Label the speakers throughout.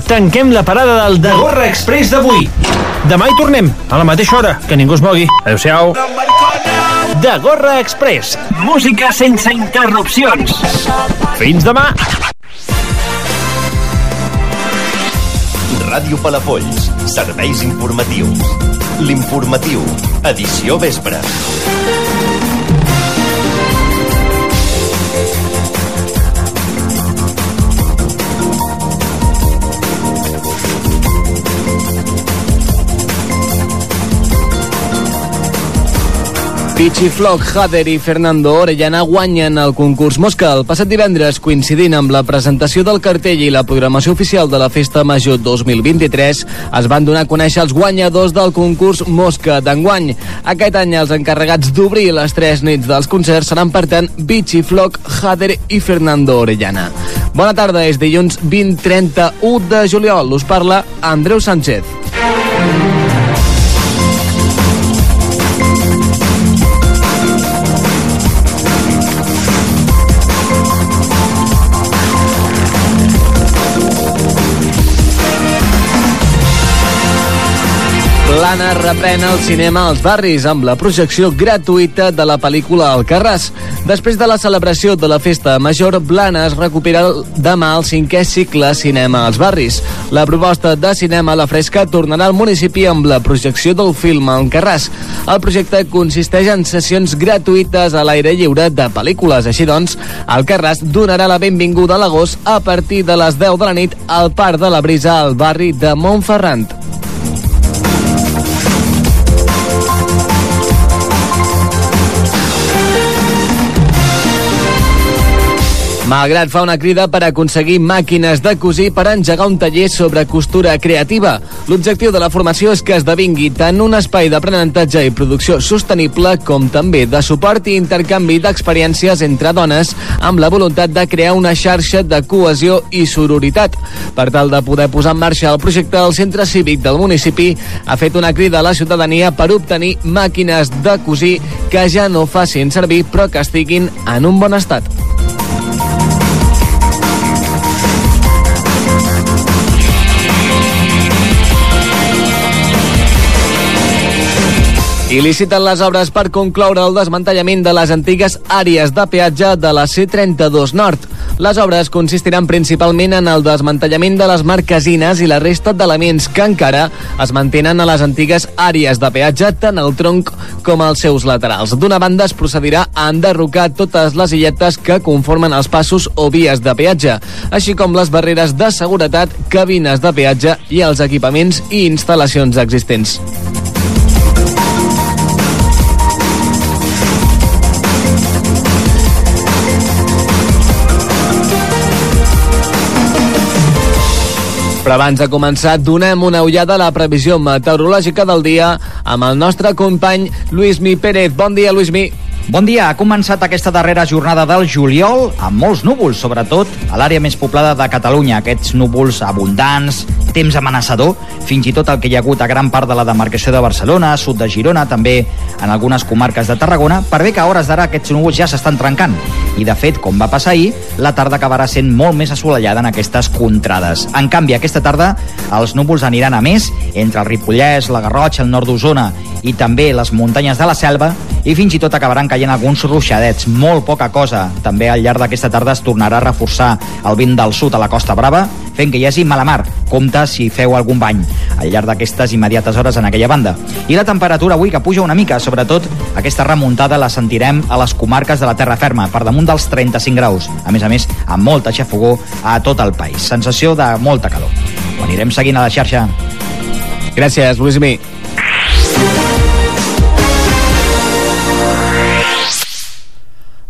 Speaker 1: tanquem la parada del de Gorra Express d'avui. Demà hi tornem, a la mateixa hora, que ningú es mogui. Adéu-siau. De Gorra Express. Música sense interrupcions. Fins demà.
Speaker 2: Ràdio Palafolls, serveis informatius. L'informatiu, edició vespre.
Speaker 3: Pichi Flock, Hader i Fernando Orellana guanyen el concurs Mosca. El passat divendres, coincidint amb la presentació del cartell i la programació oficial de la Festa Major 2023, es van donar a conèixer els guanyadors del concurs Mosca d'enguany. Aquest any els encarregats d'obrir les tres nits dels concerts seran, per tant, Pichi Flock, Hader i Fernando Orellana. Bona tarda, és dilluns 20-31 de juliol. Us parla Andreu Sánchez. Plana reprèn el cinema als barris amb la projecció gratuïta de la pel·lícula Alcarràs. Després de la celebració de la festa major, Blanes recupera demà el cinquè cicle Cinema als barris. La proposta de cinema a la fresca tornarà al municipi amb la projecció del film Alcarràs. El projecte consisteix en sessions gratuïtes a l'aire lliure de pel·lícules. Així doncs, Alcarràs donarà la benvinguda a l'agost a partir de les 10 de la nit al Parc de la Brisa al barri de Montferrand. Malgrat fa una crida per aconseguir màquines de cosir per engegar un taller sobre costura creativa. L'objectiu de la formació és que esdevingui tant un espai d'aprenentatge i producció sostenible com també de suport i intercanvi d'experiències entre dones amb la voluntat de crear una xarxa de cohesió i sororitat. Per tal de poder posar en marxa el projecte, el Centre Cívic del municipi ha fet una crida a la ciutadania per obtenir màquines de cosir que ja no facin servir però que estiguin en un bon estat. I liciten les obres per concloure el desmantellament de les antigues àrees de peatge de la C32 Nord. Les obres consistiran principalment en el desmantellament de les marquesines i la resta d'elements que encara es mantenen a les antigues àrees de peatge, tant al tronc com als seus laterals. D'una banda es procedirà a enderrocar totes les illetes que conformen els passos o vies de peatge, així com les barreres de seguretat, cabines de peatge i els equipaments i instal·lacions existents. Però abans de començar, donem una ullada a la previsió meteorològica del dia amb el nostre company Lluís Mi Pérez. Bon dia, Lluís Mi.
Speaker 4: Bon dia, ha començat aquesta darrera jornada del juliol amb molts núvols, sobretot a l'àrea més poblada de Catalunya. Aquests núvols abundants, temps amenaçador, fins i tot el que hi ha hagut a gran part de la demarcació de Barcelona, sud de Girona, també en algunes comarques de Tarragona, per bé que a hores d'ara aquests núvols ja s'estan trencant. I, de fet, com va passar ahir, la tarda acabarà sent molt més assolellada en aquestes contrades. En canvi, aquesta tarda els núvols aniran a més entre el Ripollès, la Garrotxa, el nord d'Osona i també les muntanyes de la Selva i fins i tot acabaran caient alguns ruixadets, molt poca cosa. També al llarg d'aquesta tarda es tornarà a reforçar el vent del sud a la Costa Brava, fent que hi hagi mala mar. Compte si feu algun bany al llarg d'aquestes immediates hores en aquella banda. I la temperatura avui que puja una mica, sobretot aquesta remuntada la sentirem a les comarques de la terra ferma, per damunt dels 35 graus. A més a més, amb molta xafogó a tot el país. Sensació de molta calor. Ho anirem seguint a la xarxa.
Speaker 3: Gràcies, Lluís Mi.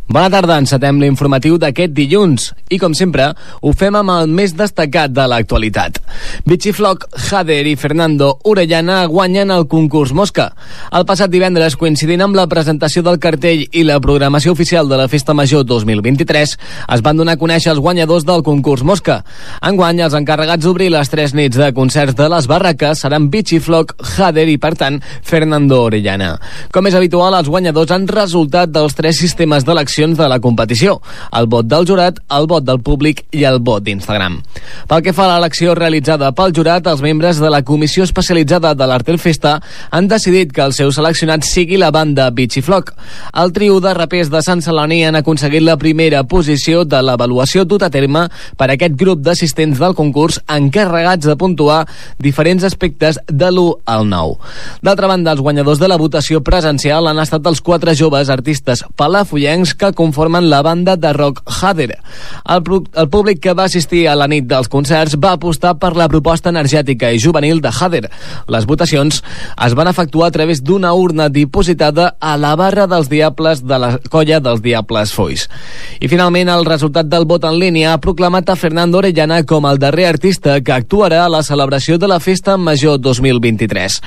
Speaker 3: Bona tarda, encetem l'informatiu d'aquest dilluns i, com sempre, ho fem amb el més destacat de l'actualitat. Bichifloc, Jader i Fernando Orellana guanyen el concurs Mosca. El passat divendres, coincidint amb la presentació del cartell i la programació oficial de la Festa Major 2023, es van donar a conèixer els guanyadors del concurs Mosca. Enguany, els encarregats d'obrir les tres nits de concerts de les barraques seran Bichifloc, Jader i, per tant, Fernando Orellana. Com és habitual, els guanyadors han resultat dels tres sistemes d'elecció seccions de la competició, el vot del jurat, el vot del públic i el vot d'Instagram. Pel que fa a l'elecció realitzada pel jurat, els membres de la comissió especialitzada de l'Artel Festa han decidit que el seu seleccionat sigui la banda Beach Flock. El trio de rapers de Sant Celoni han aconseguit la primera posició de l'avaluació dut a terme per aquest grup d'assistents del concurs encarregats de puntuar diferents aspectes de l'1 al 9. D'altra banda, els guanyadors de la votació presencial han estat els quatre joves artistes palafollencs que conformen la banda de rock Hader. El, el públic que va assistir a la nit dels concerts va apostar per la proposta energètica i juvenil de Hader. Les votacions es van efectuar a través d'una urna dipositada a la barra dels diables de la colla dels Diables Foix. I finalment el resultat del vot en línia ha proclamat a Fernando Orellana com el darrer artista que actuarà a la celebració de la Festa Major 2023.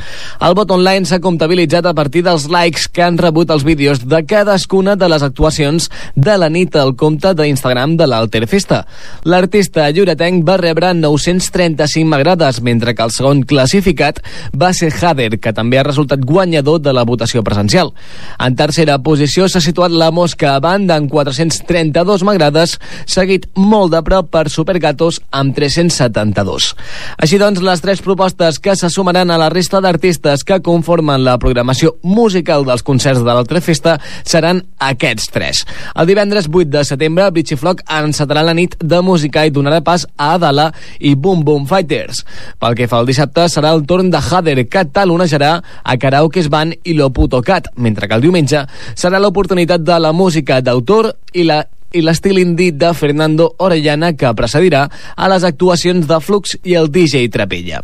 Speaker 3: El vot online s'ha comptabilitzat a partir dels likes que han rebut els vídeos de cadascuna de les actuacions de la nit al compte d'Instagram de l'Alter Festa. L'artista lloretenc va rebre 935 m'agrades, mentre que el segon classificat va ser Hader, que també ha resultat guanyador de la votació presencial. En tercera posició s'ha situat la Mosca a banda amb 432 m'agrades, seguit molt de prop per Supergatos amb 372. Així doncs, les tres propostes que se sumaran a la resta d'artistes que conformen la programació musical dels concerts de l'altra festa seran aquests tres. El divendres 8 de setembre, Bridge Flock encetarà la nit de música i donarà pas a Adala i Boom Boom Fighters. Pel que fa al dissabte, serà el torn de Hader, que talonejarà a Karaoke's Band i Lo Puto Cat, mentre que el diumenge serà l'oportunitat de la música d'autor i la i l'estil indie de Fernando Orellana que precedirà a les actuacions de Flux i el DJ Trapella.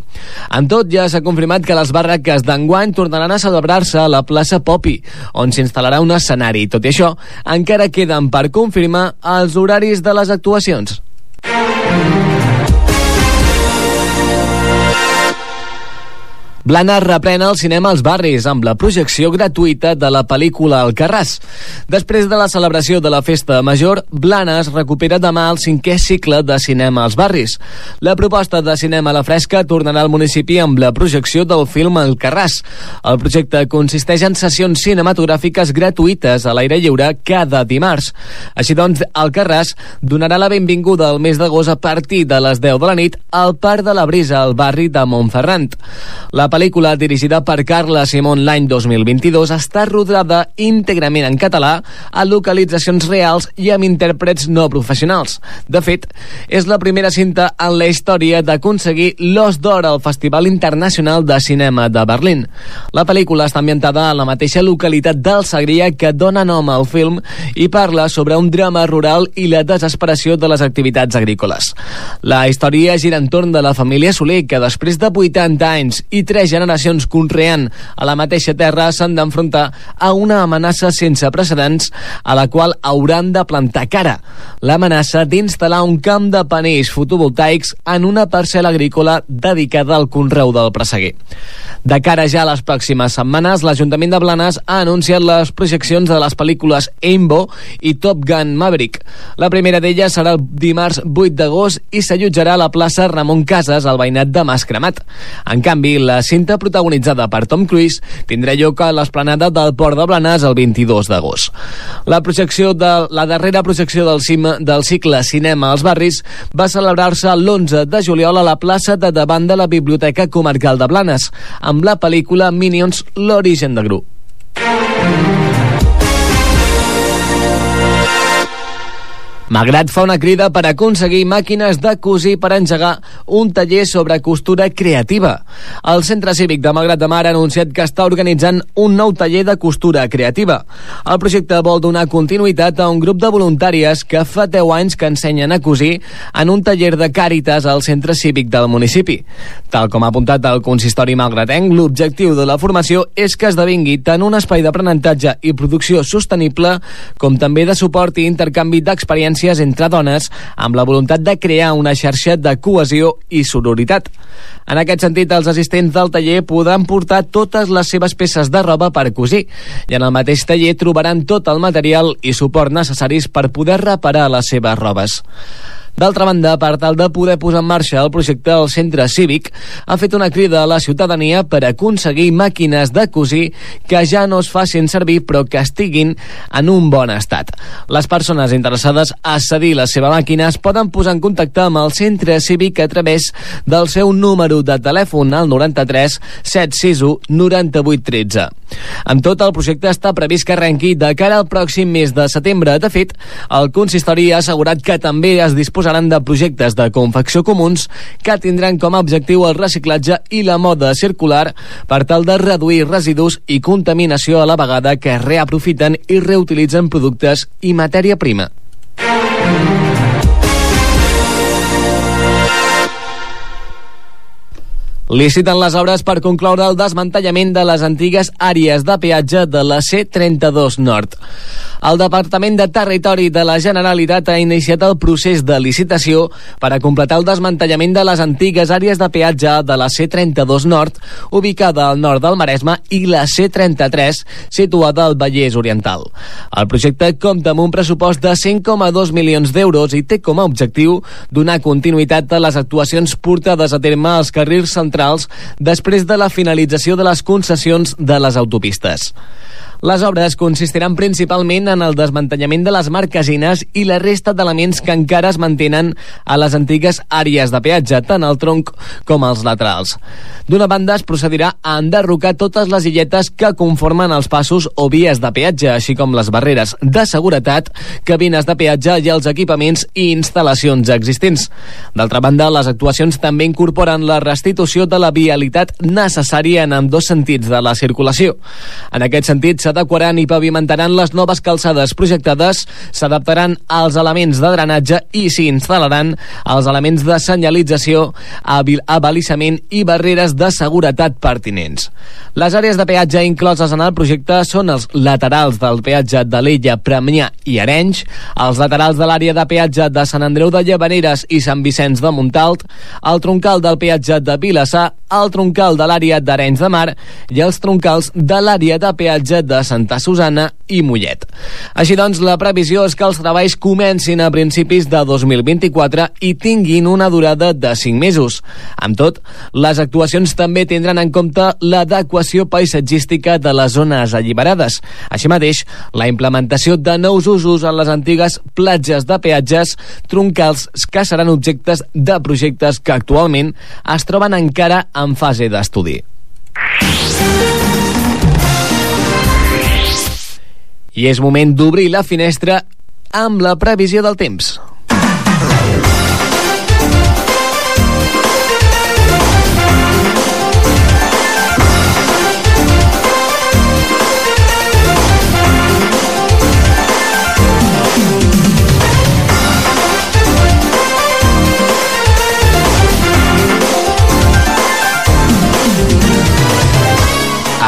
Speaker 3: En tot, ja s'ha confirmat que les barraques d'enguany tornaran a celebrar-se a la plaça Popi, on s'instal·larà un escenari. Tot i això, encara queden per confirmar els horaris de les actuacions. Blanes reprèn el cinema als barris amb la projecció gratuïta de la pel·lícula Alcarràs. Després de la celebració de la festa major, Blanes recupera demà el cinquè cicle de cinema als barris. La proposta de cinema a la fresca tornarà al municipi amb la projecció del film Alcarràs. El projecte consisteix en sessions cinematogràfiques gratuïtes a l'aire lliure cada dimarts. Així doncs, Alcarràs donarà la benvinguda al mes d'agost a partir de les 10 de la nit al Parc de la Brisa, al barri de Montferrand. La pel·lícula, dirigida per Carla Simón l'any 2022, està rodada íntegrament en català, a localitzacions reals i amb intèrprets no professionals. De fet, és la primera cinta en la història d'aconseguir l'Os d'Or al Festival Internacional de Cinema de Berlín. La pel·lícula està ambientada a la mateixa localitat del Segrià que dona nom al film i parla sobre un drama rural i la desesperació de les activitats agrícoles. La història gira entorn de la família Soler, que després de 80 anys i 3 tres generacions conreant a la mateixa terra s'han d'enfrontar a una amenaça sense precedents a la qual hauran de plantar cara. L'amenaça d'instal·lar un camp de panells fotovoltaics en una parcel·la agrícola dedicada al conreu del presseguer. De cara ja a les pròximes setmanes, l'Ajuntament de Blanes ha anunciat les projeccions de les pel·lícules Aimbo i Top Gun Maverick. La primera d'elles serà el dimarts 8 d'agost i s'allotjarà a la plaça Ramon Casas, al veïnat de Mascremat. En canvi, la cinta protagonitzada per Tom Cruise tindrà lloc a l'esplanada del Port de Blanes el 22 d'agost. La projecció de la darrera projecció del cim del cicle Cinema als barris va celebrar-se l'11 de juliol a la plaça de davant de la Biblioteca Comarcal de Blanes, amb la pel·lícula Minions l'origen de Gru. Magrat fa una crida per aconseguir màquines de cosir per engegar un taller sobre costura creativa. El Centre Cívic de Magrat de Mar ha anunciat que està organitzant un nou taller de costura creativa. El projecte vol donar continuïtat a un grup de voluntàries que fa 10 anys que ensenyen a cosir en un taller de càritas al Centre Cívic del municipi. Tal com ha apuntat el consistori malgratenc, l'objectiu de la formació és que esdevingui tant un espai d'aprenentatge i producció sostenible com també de suport i intercanvi d'experiències experiències entre dones amb la voluntat de crear una xarxa de cohesió i sororitat. En aquest sentit, els assistents del taller podran portar totes les seves peces de roba per cosir i en el mateix taller trobaran tot el material i suport necessaris per poder reparar les seves robes. D'altra banda, per tal de poder posar en marxa el projecte, el centre cívic ha fet una crida a la ciutadania per aconseguir màquines de cosir que ja no es facin servir però que estiguin en un bon estat. Les persones interessades a cedir la seva màquina es poden posar en contacte amb el centre cívic a través del seu número de telèfon al 93 761 98 13. Amb tot, el projecte està previst que arrenqui de cara al pròxim mes de setembre. De fet, el consistori ha assegurat que també es disposaran de projectes de confecció comuns que tindran com a objectiu el reciclatge i la moda circular per tal de reduir residus i contaminació a la vegada que reaprofiten i reutilitzen productes i matèria prima. Liciten les obres per concloure el desmantellament de les antigues àrees de peatge de la C32 Nord. El Departament de Territori de la Generalitat ha iniciat el procés de licitació per a completar el desmantellament de les antigues àrees de peatge de la C32 Nord, ubicada al nord del Maresme, i la C33, situada al Vallès Oriental. El projecte compta amb un pressupost de 100,2 milions d'euros i té com a objectiu donar continuïtat a les actuacions portades a terme als carrils centrals després de la finalització de les concessions de les autopistes. Les obres consistiran principalment en el desmantellament de les marquesines i la resta d'elements que encara es mantenen a les antigues àrees de peatge, tant al tronc com als laterals. D'una banda, es procedirà a enderrocar totes les illetes que conformen els passos o vies de peatge, així com les barreres de seguretat, cabines de peatge i els equipaments i instal·lacions existents. D'altra banda, les actuacions també incorporen la restitució de la vialitat necessària en ambdós sentits de la circulació. En aquest sentit, s'ha s'adequaran i pavimentaran les noves calçades projectades, s'adaptaran als elements de drenatge i s'hi instal·laran els elements de senyalització, abalissament i barreres de seguretat pertinents. Les àrees de peatge incloses en el projecte són els laterals del peatge de l'Ella, Premià i Arenys, els laterals de l'àrea de peatge de Sant Andreu de Llavaneres i Sant Vicenç de Montalt, el troncal del peatge de Vilassar, el troncal de l'àrea d'Arenys de Mar i els troncals de l'àrea de peatge de Santa Susana i Mollet. Així doncs, la previsió és que els treballs comencin a principis de 2024 i tinguin una durada de 5 mesos. Amb tot, les actuacions també tindran en compte l'adequació paisatgística de les zones alliberades. Així mateix, la implementació de nous usos en les antigues platges de peatges troncals que seran objectes de projectes que actualment es troben encara en fase d'estudi. I és moment d'obrir la finestra amb la previsió del temps.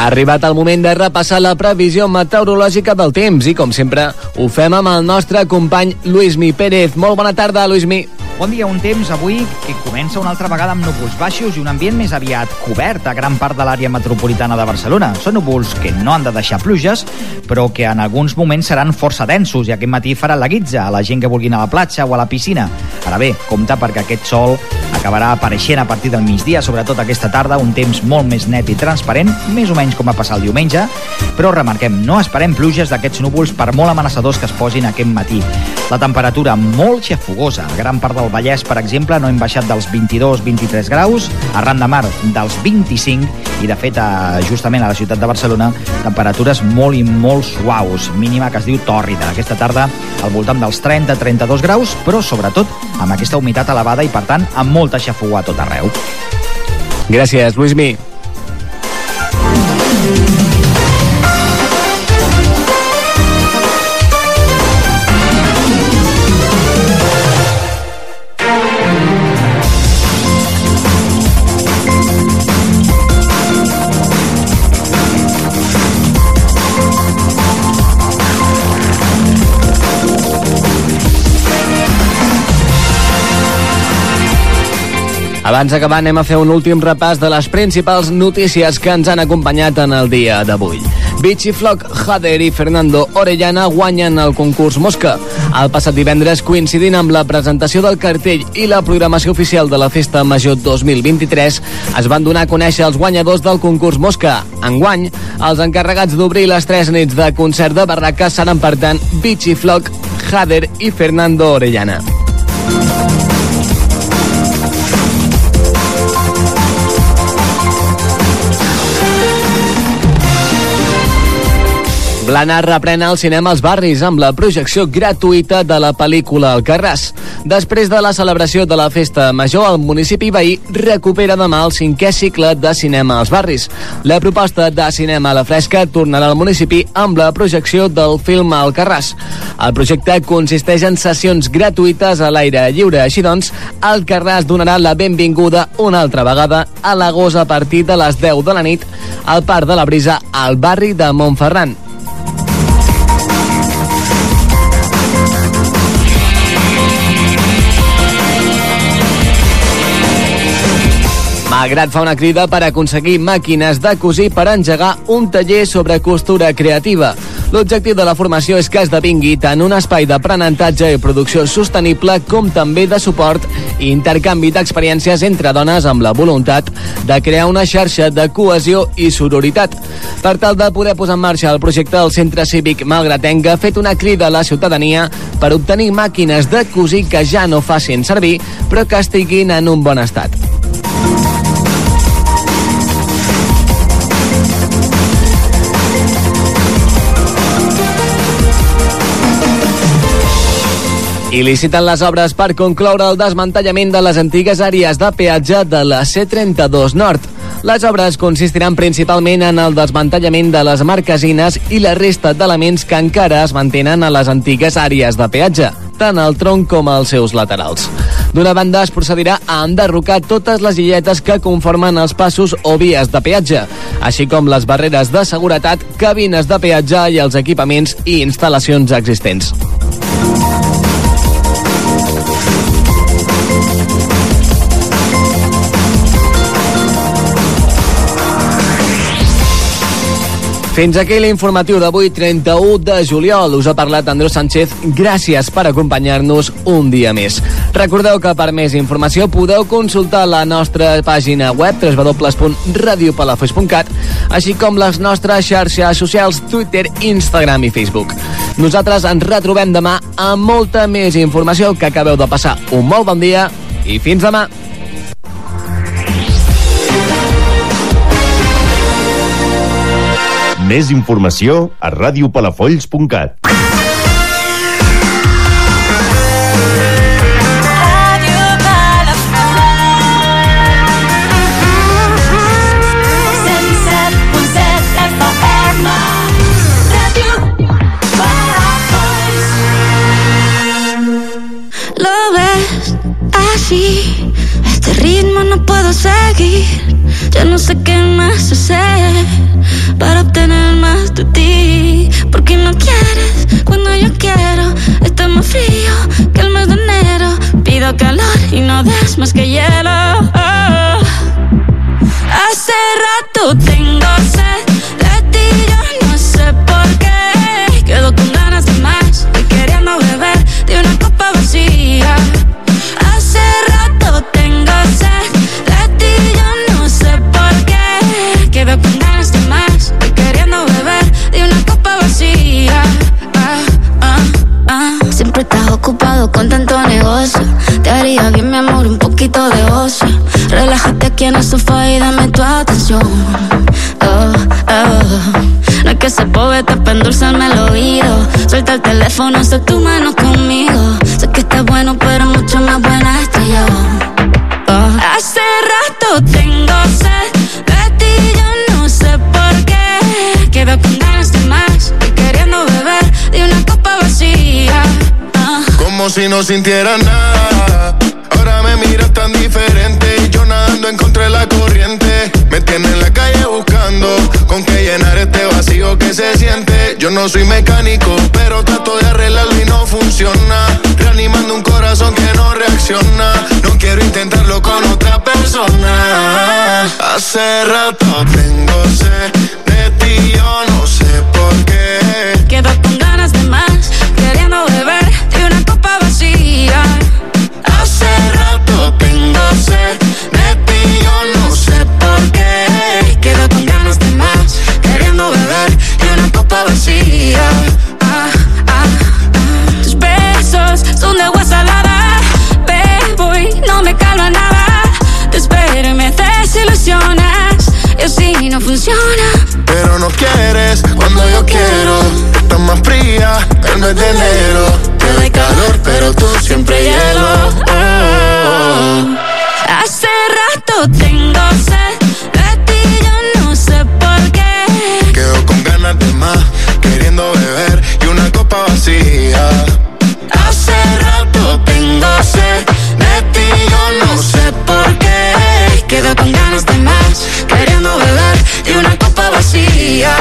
Speaker 3: Ha arribat el moment de repassar la previsió meteorològica del temps i, com sempre, ho fem amb el nostre company Luismi Pérez. Molt bona tarda, Luismi.
Speaker 4: Bon dia, un temps avui que comença una altra vegada amb núvols baixos i un ambient més aviat cobert a gran part de l'àrea metropolitana de Barcelona. Són núvols que no han de deixar pluges, però que en alguns moments seran força densos i aquest matí farà la guitza a la gent que vulgui anar a la platja o a la piscina. Ara bé, compte perquè aquest sol acabarà apareixent a partir del migdia, sobretot aquesta tarda, un temps molt més net i transparent, més o menys com va passar el diumenge, però remarquem, no esperem pluges d'aquests núvols per molt amenaçadors que es posin aquest matí. La temperatura molt xafogosa, a gran part del al Vallès, per exemple, no hem baixat dels 22-23 graus, arran de mar dels 25 i, de fet, a, justament a la ciutat de Barcelona, temperatures molt i molt suaus, mínima que es diu tòrrida. Aquesta tarda al voltant dels 30-32 graus, però sobretot amb aquesta humitat elevada i, per tant, amb molta xafogó a tot arreu.
Speaker 3: Gràcies, Luismi. Abans d'acabar anem a fer un últim repàs de les principals notícies que ens han acompanyat en el dia d'avui. Vichy Flock, Jader i Fernando Orellana guanyen el concurs Mosca. El passat divendres, coincidint amb la presentació del cartell i la programació oficial de la Festa Major 2023, es van donar a conèixer els guanyadors del concurs Mosca. Enguany, els encarregats d'obrir les tres nits de concert de barraca seran, per tant, Vichy Flock, Jader i Fernando Orellana. Blanes reprèn el cinema als barris amb la projecció gratuïta de la pel·lícula Alcarràs. Després de la celebració de la festa major, el municipi veí recupera demà el cinquè cicle de cinema als barris. La proposta de cinema a la fresca tornarà al municipi amb la projecció del film Alcarràs. El projecte consisteix en sessions gratuïtes a l'aire lliure. Així doncs, Alcarràs donarà la benvinguda una altra vegada a l'agost a partir de les 10 de la nit al Parc de la Brisa al barri de Montferran. Magrat fa una crida per aconseguir màquines de cosir per engegar un taller sobre costura creativa. L'objectiu de la formació és que esdevingui tant un espai d'aprenentatge i producció sostenible com també de suport i intercanvi d'experiències entre dones amb la voluntat de crear una xarxa de cohesió i sororitat. Per tal de poder posar en marxa el projecte, el Centre Cívic Malgratenga ha fet una crida a la ciutadania per obtenir màquines de cosir que ja no facin servir, però que estiguin en un bon estat. I liciten les obres per concloure el desmantellament de les antigues àrees de peatge de la C32 Nord. Les obres consistiran principalment en el desmantellament de les marquesines i la resta d'elements que encara es mantenen a les antigues àrees de peatge, tant al tronc com als seus laterals. D'una banda, es procedirà a enderrocar totes les illetes que conformen els passos o vies de peatge, així com les barreres de seguretat, cabines de peatge i els equipaments i instal·lacions existents. Fins aquí l'informatiu d'avui, 31 de juliol. Us ha parlat Andreu Sánchez. Gràcies per acompanyar-nos un dia més. Recordeu que per més informació podeu consultar la nostra pàgina web www.radiopalafolls.cat així com les nostres xarxes socials Twitter, Instagram i Facebook. Nosaltres ens retrobem demà amb molta més informació que acabeu de passar. Un molt bon dia i fins demà.
Speaker 2: Més informació a radiopalafolls.cat.
Speaker 5: Así, este ritmo no puedo seguir. Ya no sé qué más hacer quieres cuando yo quiero. Está más frío que el mes de enero. Pido calor y no des más que hielo. Oh. Hace rato tengo sed ocupado con tanto negocio. Te haría bien, mi amor, un poquito de ocio. Relájate aquí en el sofá y dame tu atención. Oh, oh. No es que se poeta para endulzarme el oído. Suelta el teléfono, sé tu mano conmigo. Sé que estás bueno, pero mucho más buena estoy yo. Oh. Hace
Speaker 6: si no sintiera nada. Ahora me miras tan diferente y yo nadando encontré la corriente. Me tiene en la calle buscando con qué llenar este vacío que se siente. Yo no soy mecánico, pero trato de arreglarlo y no funciona. Reanimando un corazón que no reacciona. No quiero intentarlo con otra persona.
Speaker 5: Hace rato tengo sed quiero. Está más fría el mes de enero. Te calor, pero tú siempre hielo. Oh.
Speaker 7: Hace rato tengo sed de ti, yo no sé por qué.
Speaker 5: Quedo con ganas de más, queriendo beber y una copa vacía. Hace rato tengo sed de ti, yo no sé por qué.
Speaker 7: Quedo con ganas de más, queriendo beber y una copa vacía.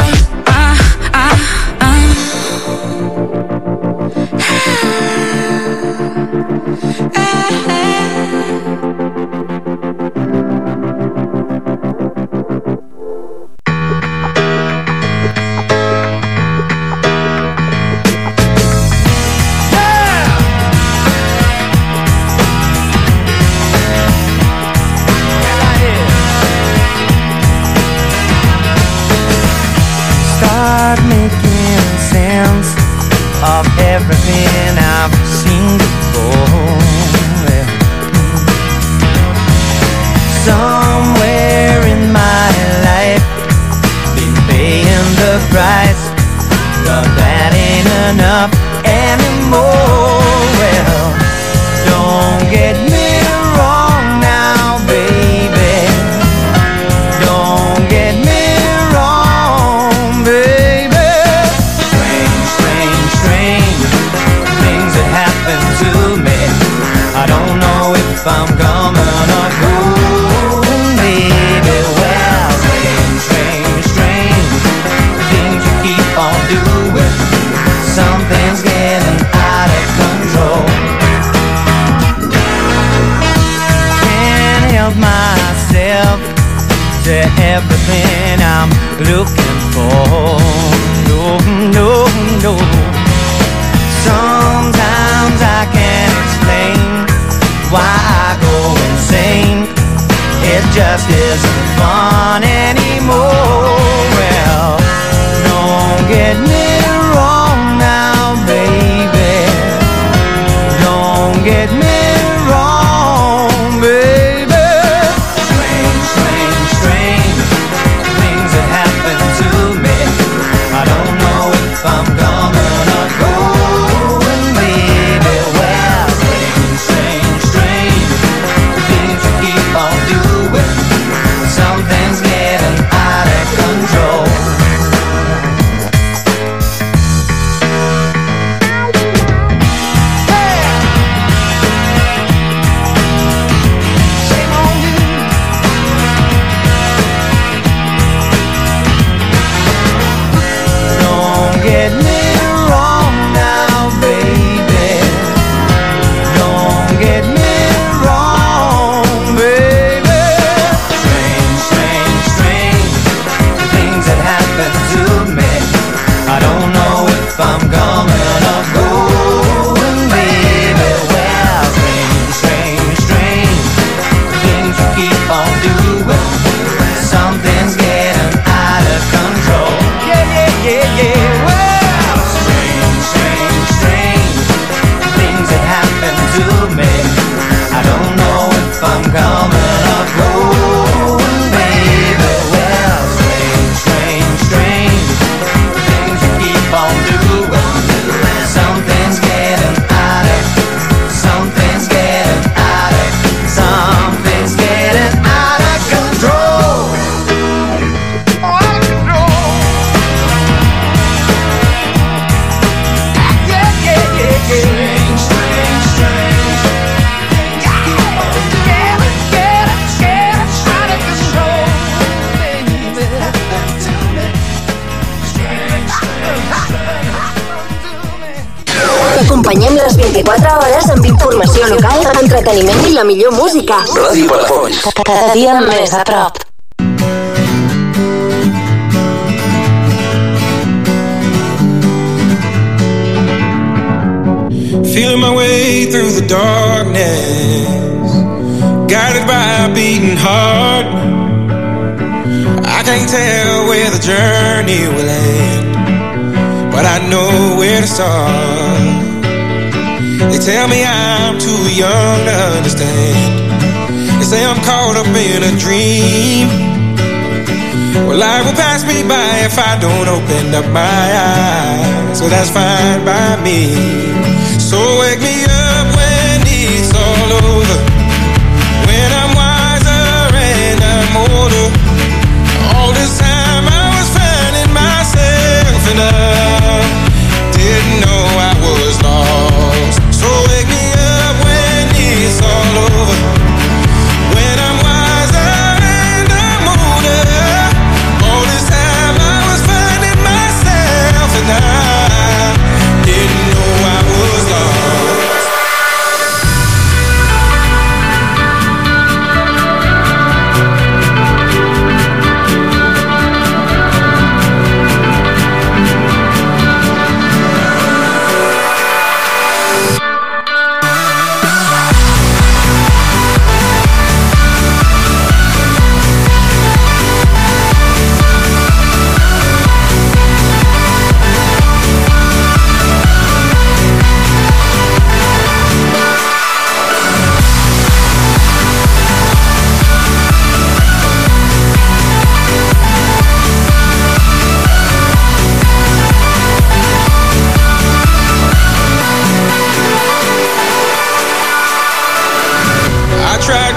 Speaker 8: Música.
Speaker 1: Ràdio Palafolls.
Speaker 8: Cada dia més a prop.
Speaker 9: Feeling my way through the darkness, guided by a beating heart. I can't tell where the journey will end, but I know where to start. They tell me I'm too young to understand. Say I'm caught up in a dream. Well, life will pass me by if I don't open up my eyes. So that's fine by me. So wake me up when it's all over.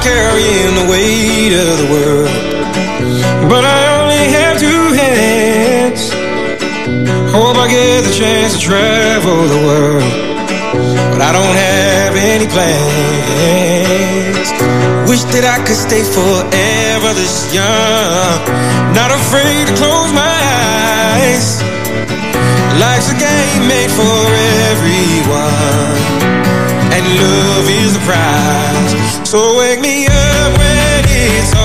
Speaker 9: Carrying the weight of the world, but I only have two hands. Hope I get the chance to travel the world, but I don't have any plans. Wish that I could stay forever this young, not afraid to close my eyes. Life's a game made for everyone and love is the prize. So wake me up when it's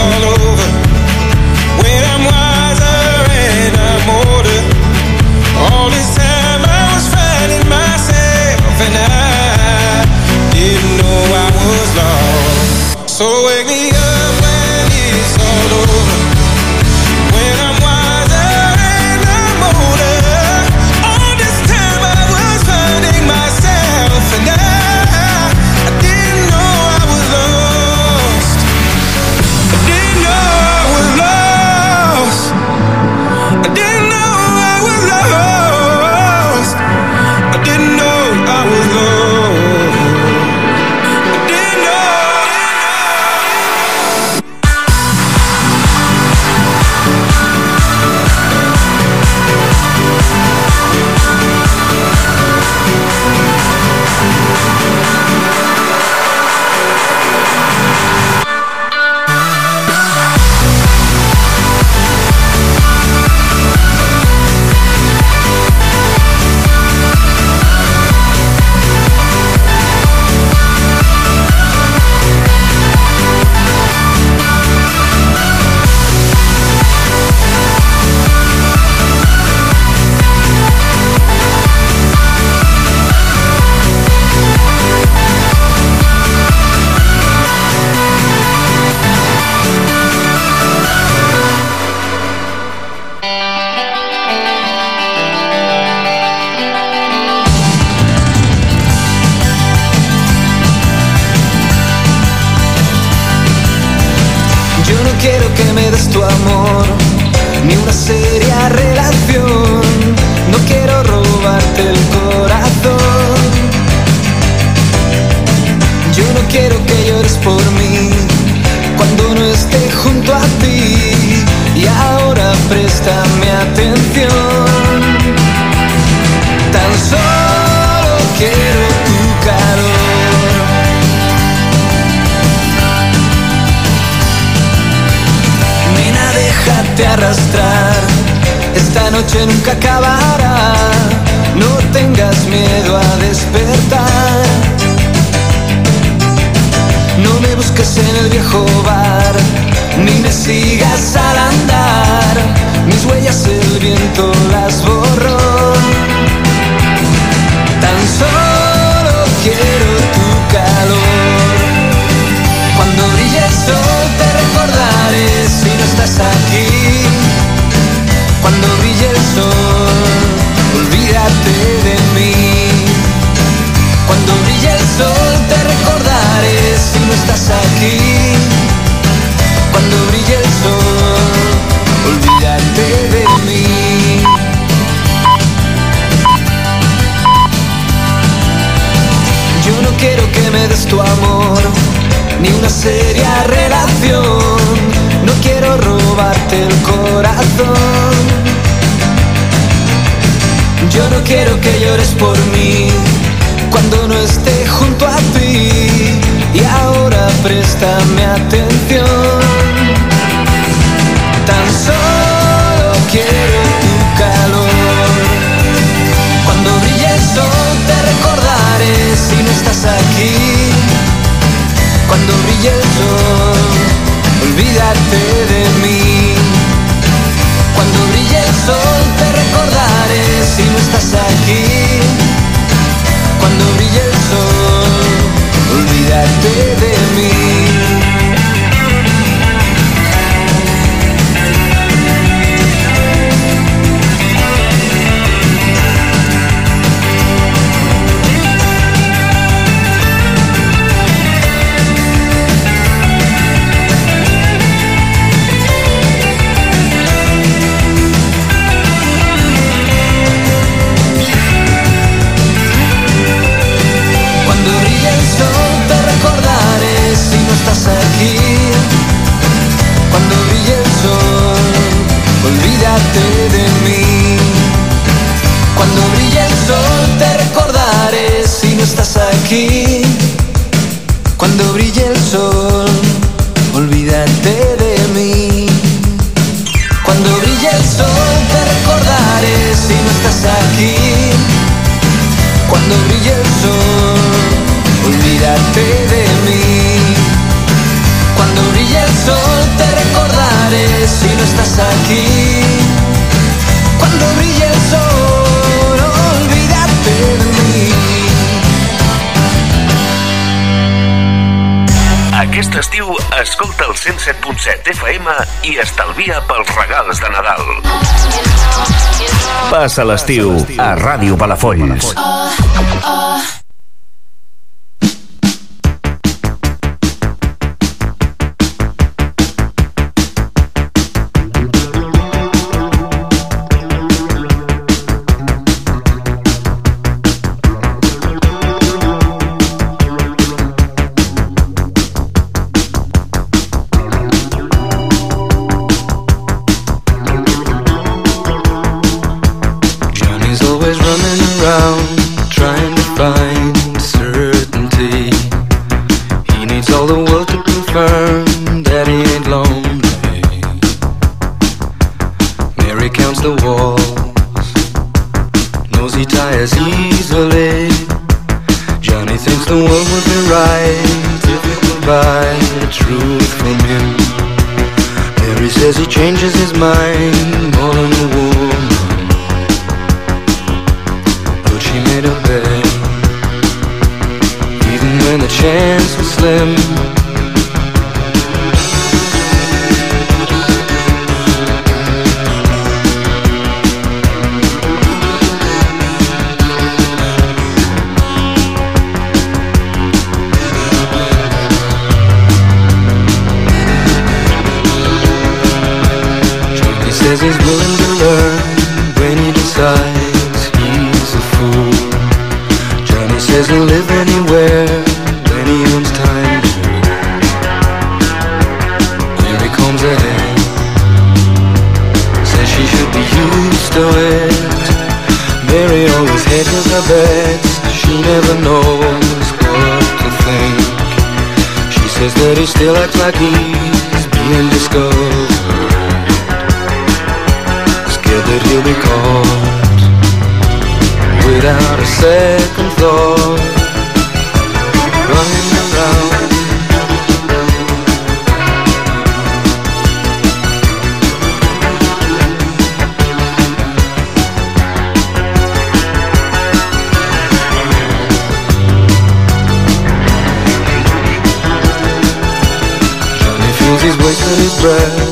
Speaker 10: quiero que me des tu amor, ni una seria relación. No quiero robarte el corazón. Yo no quiero que llores por mí cuando no esté junto a ti. Y ahora préstame atención. Brille el sol, olvídate de mí. Cuando brille el sol te recordaré si no estás aquí. Cuando brille el sol, olvídate de mí. Si no estás aquí. Cuando brille el sol, olvídate de mí.
Speaker 1: Aquest estiu escolta el 107.7 FM i estalvia pels regals de Nadal. Passa l'estiu a Ràdio Palafolls.
Speaker 11: Johnny's anywhere time comes. Says she should be used to it. Mary always her. She never knows what to think. She says that he still acts like he's being discovered. Scared that he'll be caught without a second thought.
Speaker 12: Breath,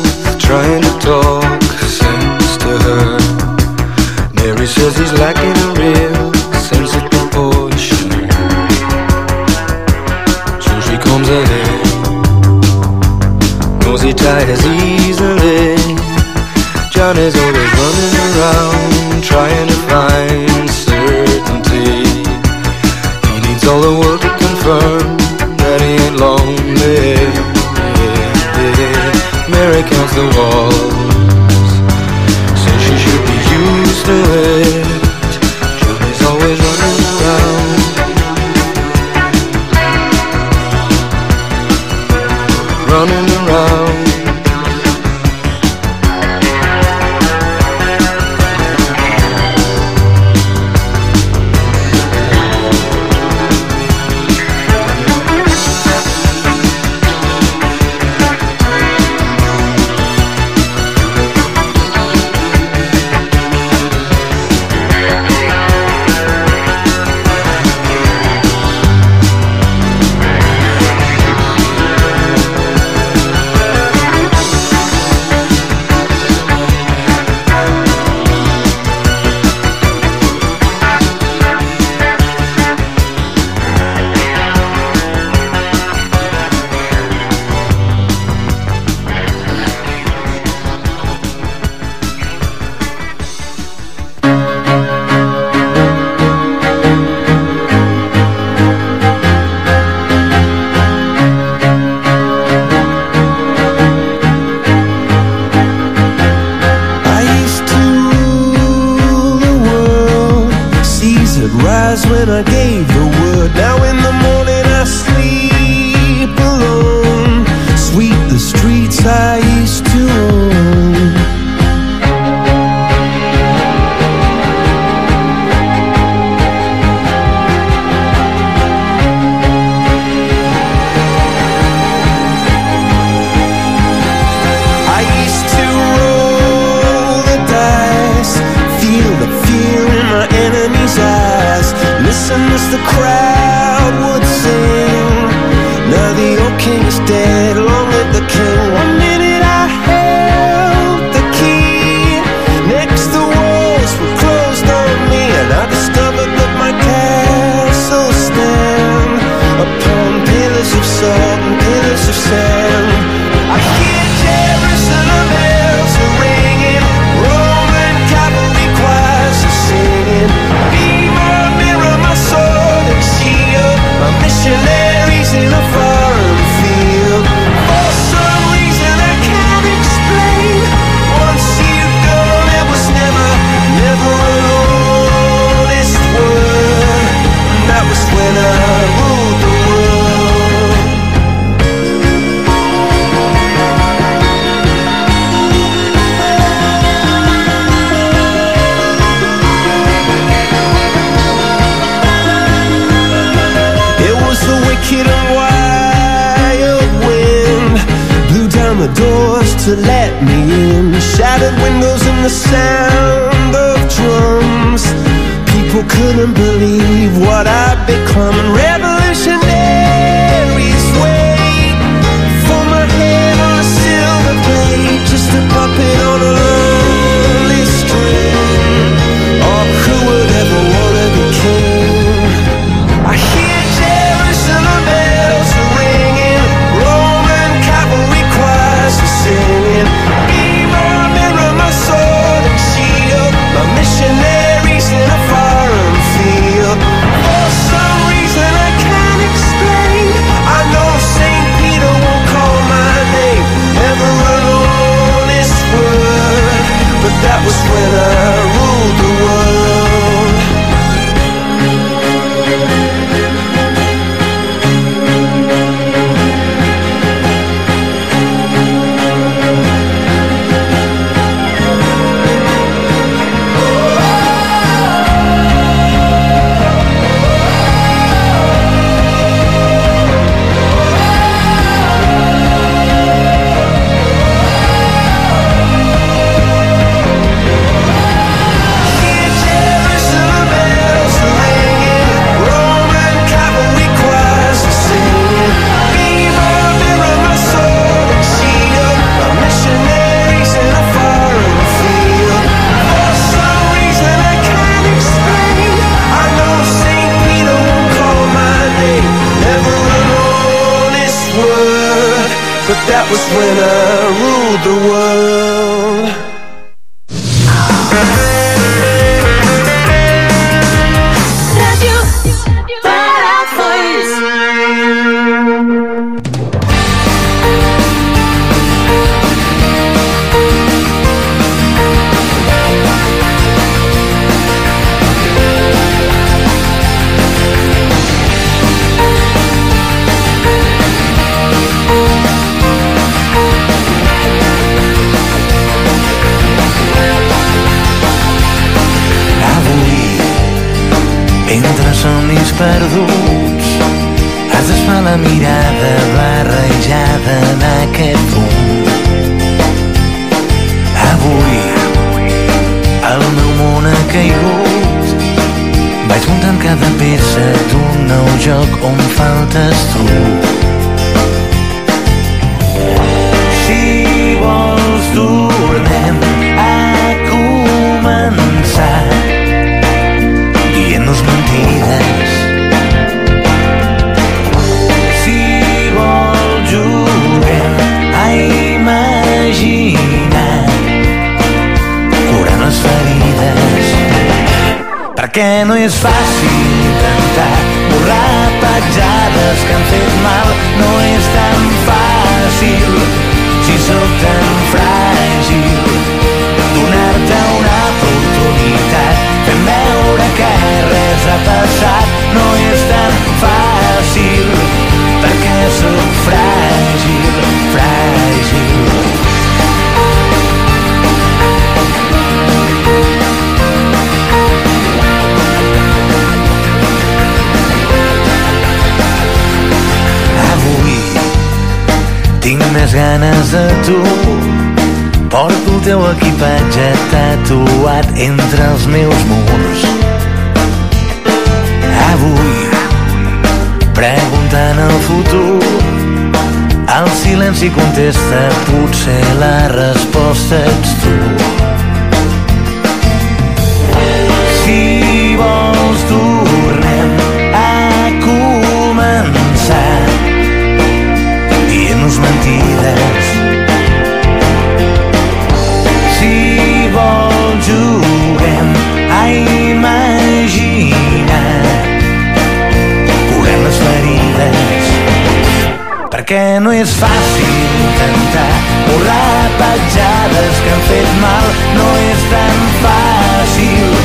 Speaker 13: L'onatge tatuat entre els meus murs. Avui, preguntant el futur El silenci contesta, potser la resposta ets tu. Perquè no és fàcil intentar borrar petjades que han fet mal, no és tan fàcil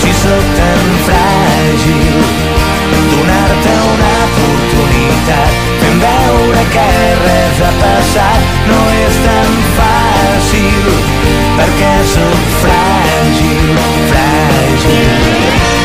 Speaker 13: si sóc tan fràgil. Donar-te una oportunitat, fent veure que res ha passat, no és tan fàcil perquè sóc fràgil, fràgil.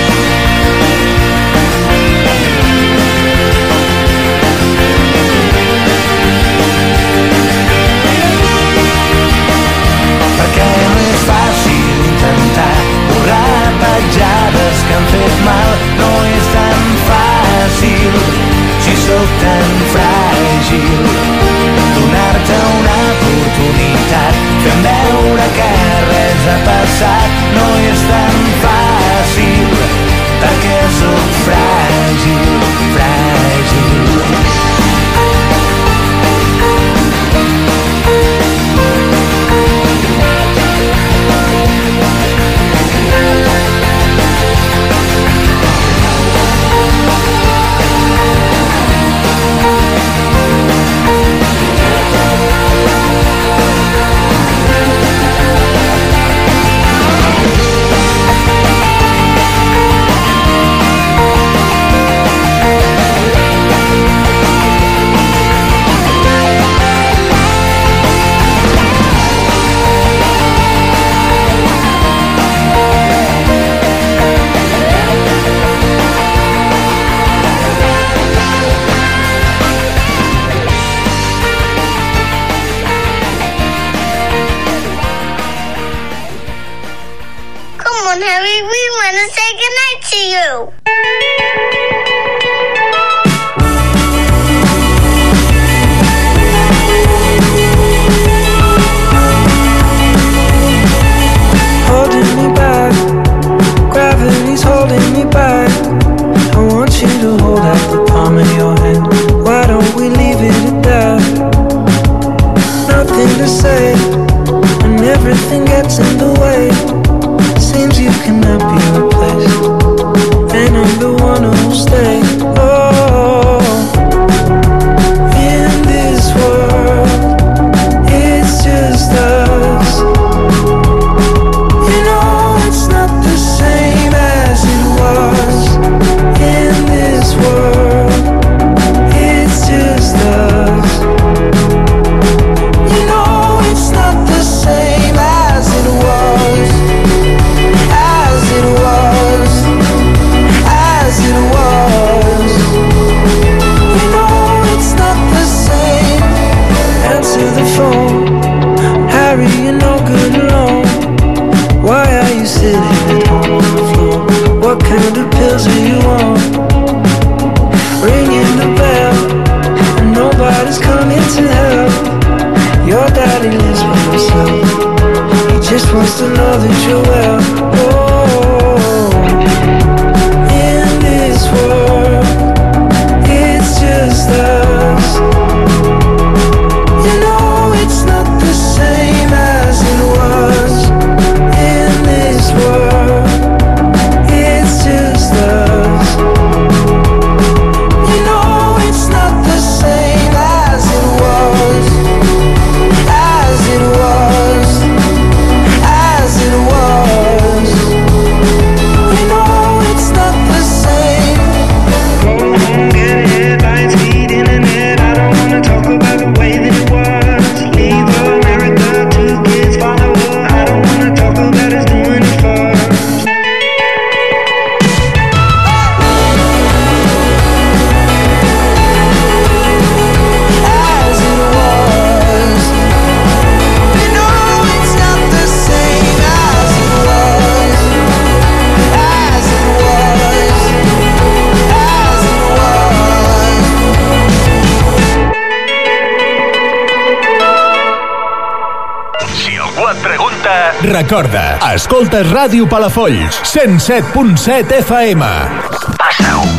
Speaker 14: Recorda, escoltes Ràdio Palafolls, 107.7 FM.
Speaker 7: Passa-ho.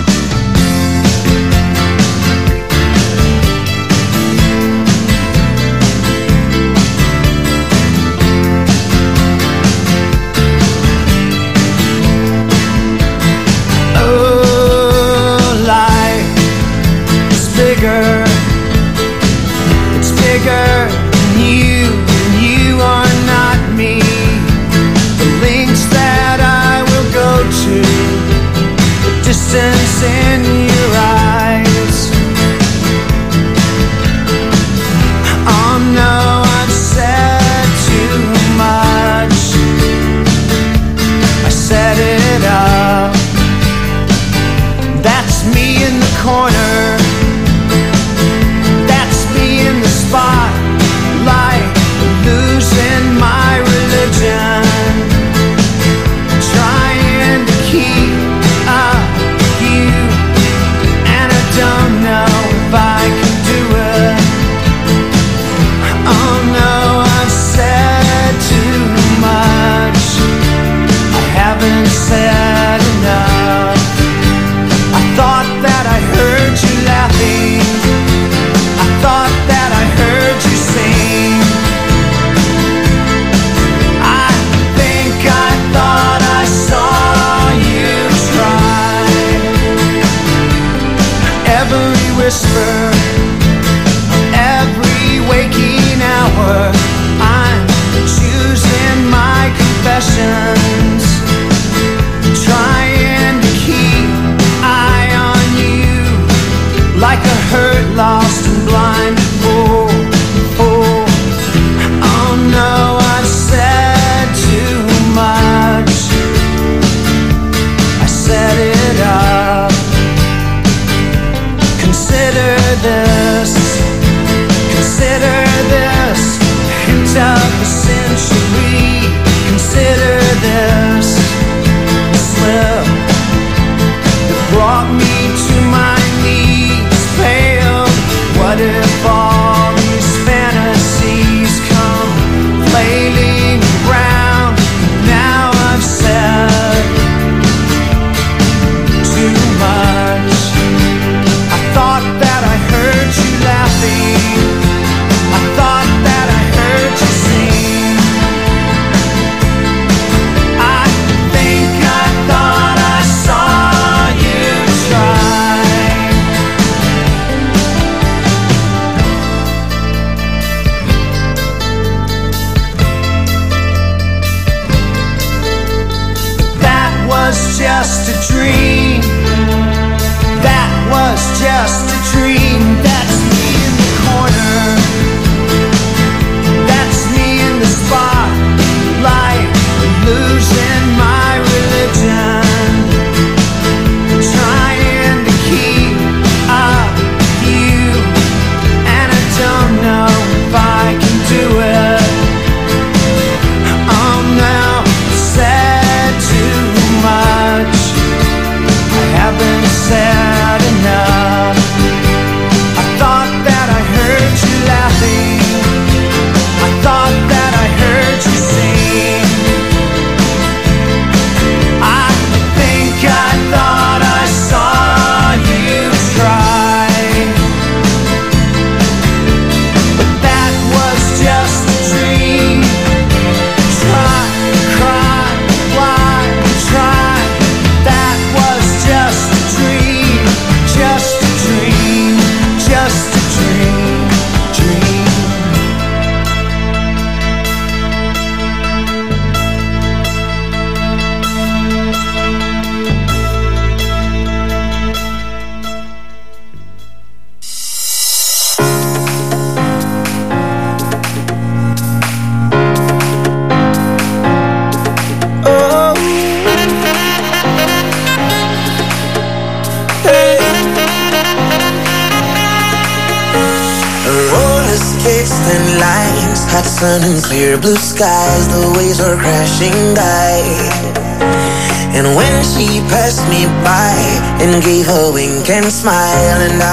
Speaker 15: Smile, and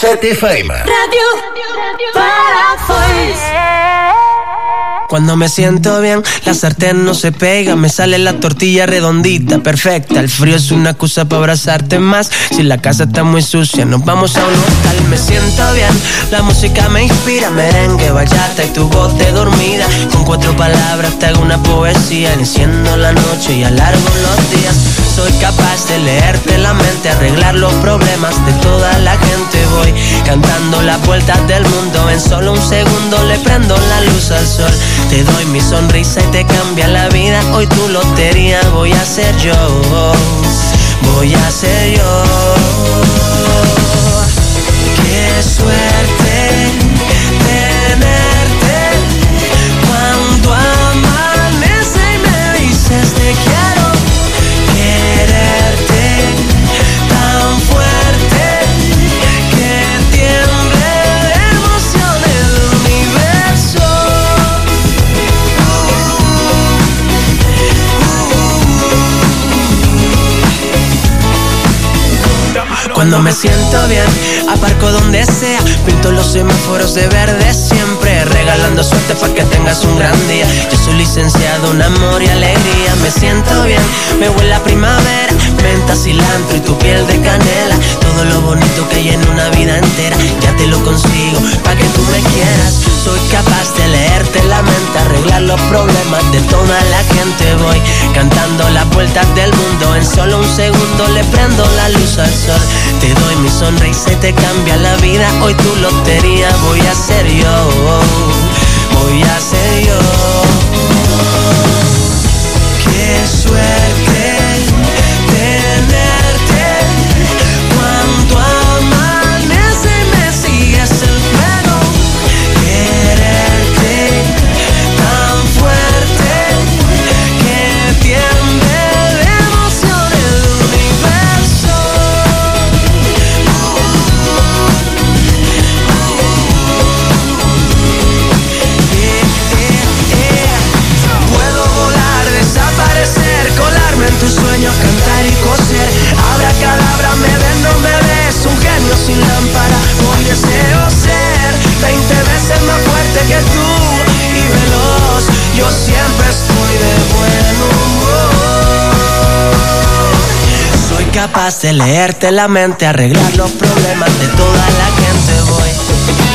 Speaker 14: 107.7 FM.
Speaker 16: Radio.
Speaker 17: Cuando me siento bien, la sartén no se pega, me sale la tortilla redondita, perfecta. El frío es una excusa para abrazarte más. Si la casa está muy sucia, nos vamos a un hotel. Me siento bien, la música me inspira, merengue, bachata y tu voz de dormida. Con cuatro palabras te hago una poesía, enciendo la noche y alargo los días. Soy capaz de leerte la mente, arreglar los problemas de toda la gente. Voy cantando las vueltas del mundo, en solo un segundo le prendo la luz al sol. Te doy mi sonrisa y te cambia la vida. Hoy tu lotería voy a ser yo. Voy a ser yo. Qué suerte Cuando me siento bien, aparco donde sea, pinto los semáforos de verde siempre, regalando suerte para que tengas un gran día. Yo soy licenciado en amor y alegría, me siento bien, me huele a primavera, menta, cilantro y tu piel de canela, todo lo bonito que hay en una vida entera, ya te lo consigo, para que tú me quieras. Soy capaz de leerte la mente, arreglar los problemas de toda la gente. Voy cantando las vueltas del mundo, en solo un segundo le prendo la luz al sol. Te doy mi sonrisa y te cambia la vida. Hoy tu lotería voy a ser yo. Voy a ser yo. Capaz de leerte la mente, arreglar los problemas de toda la gente. Voy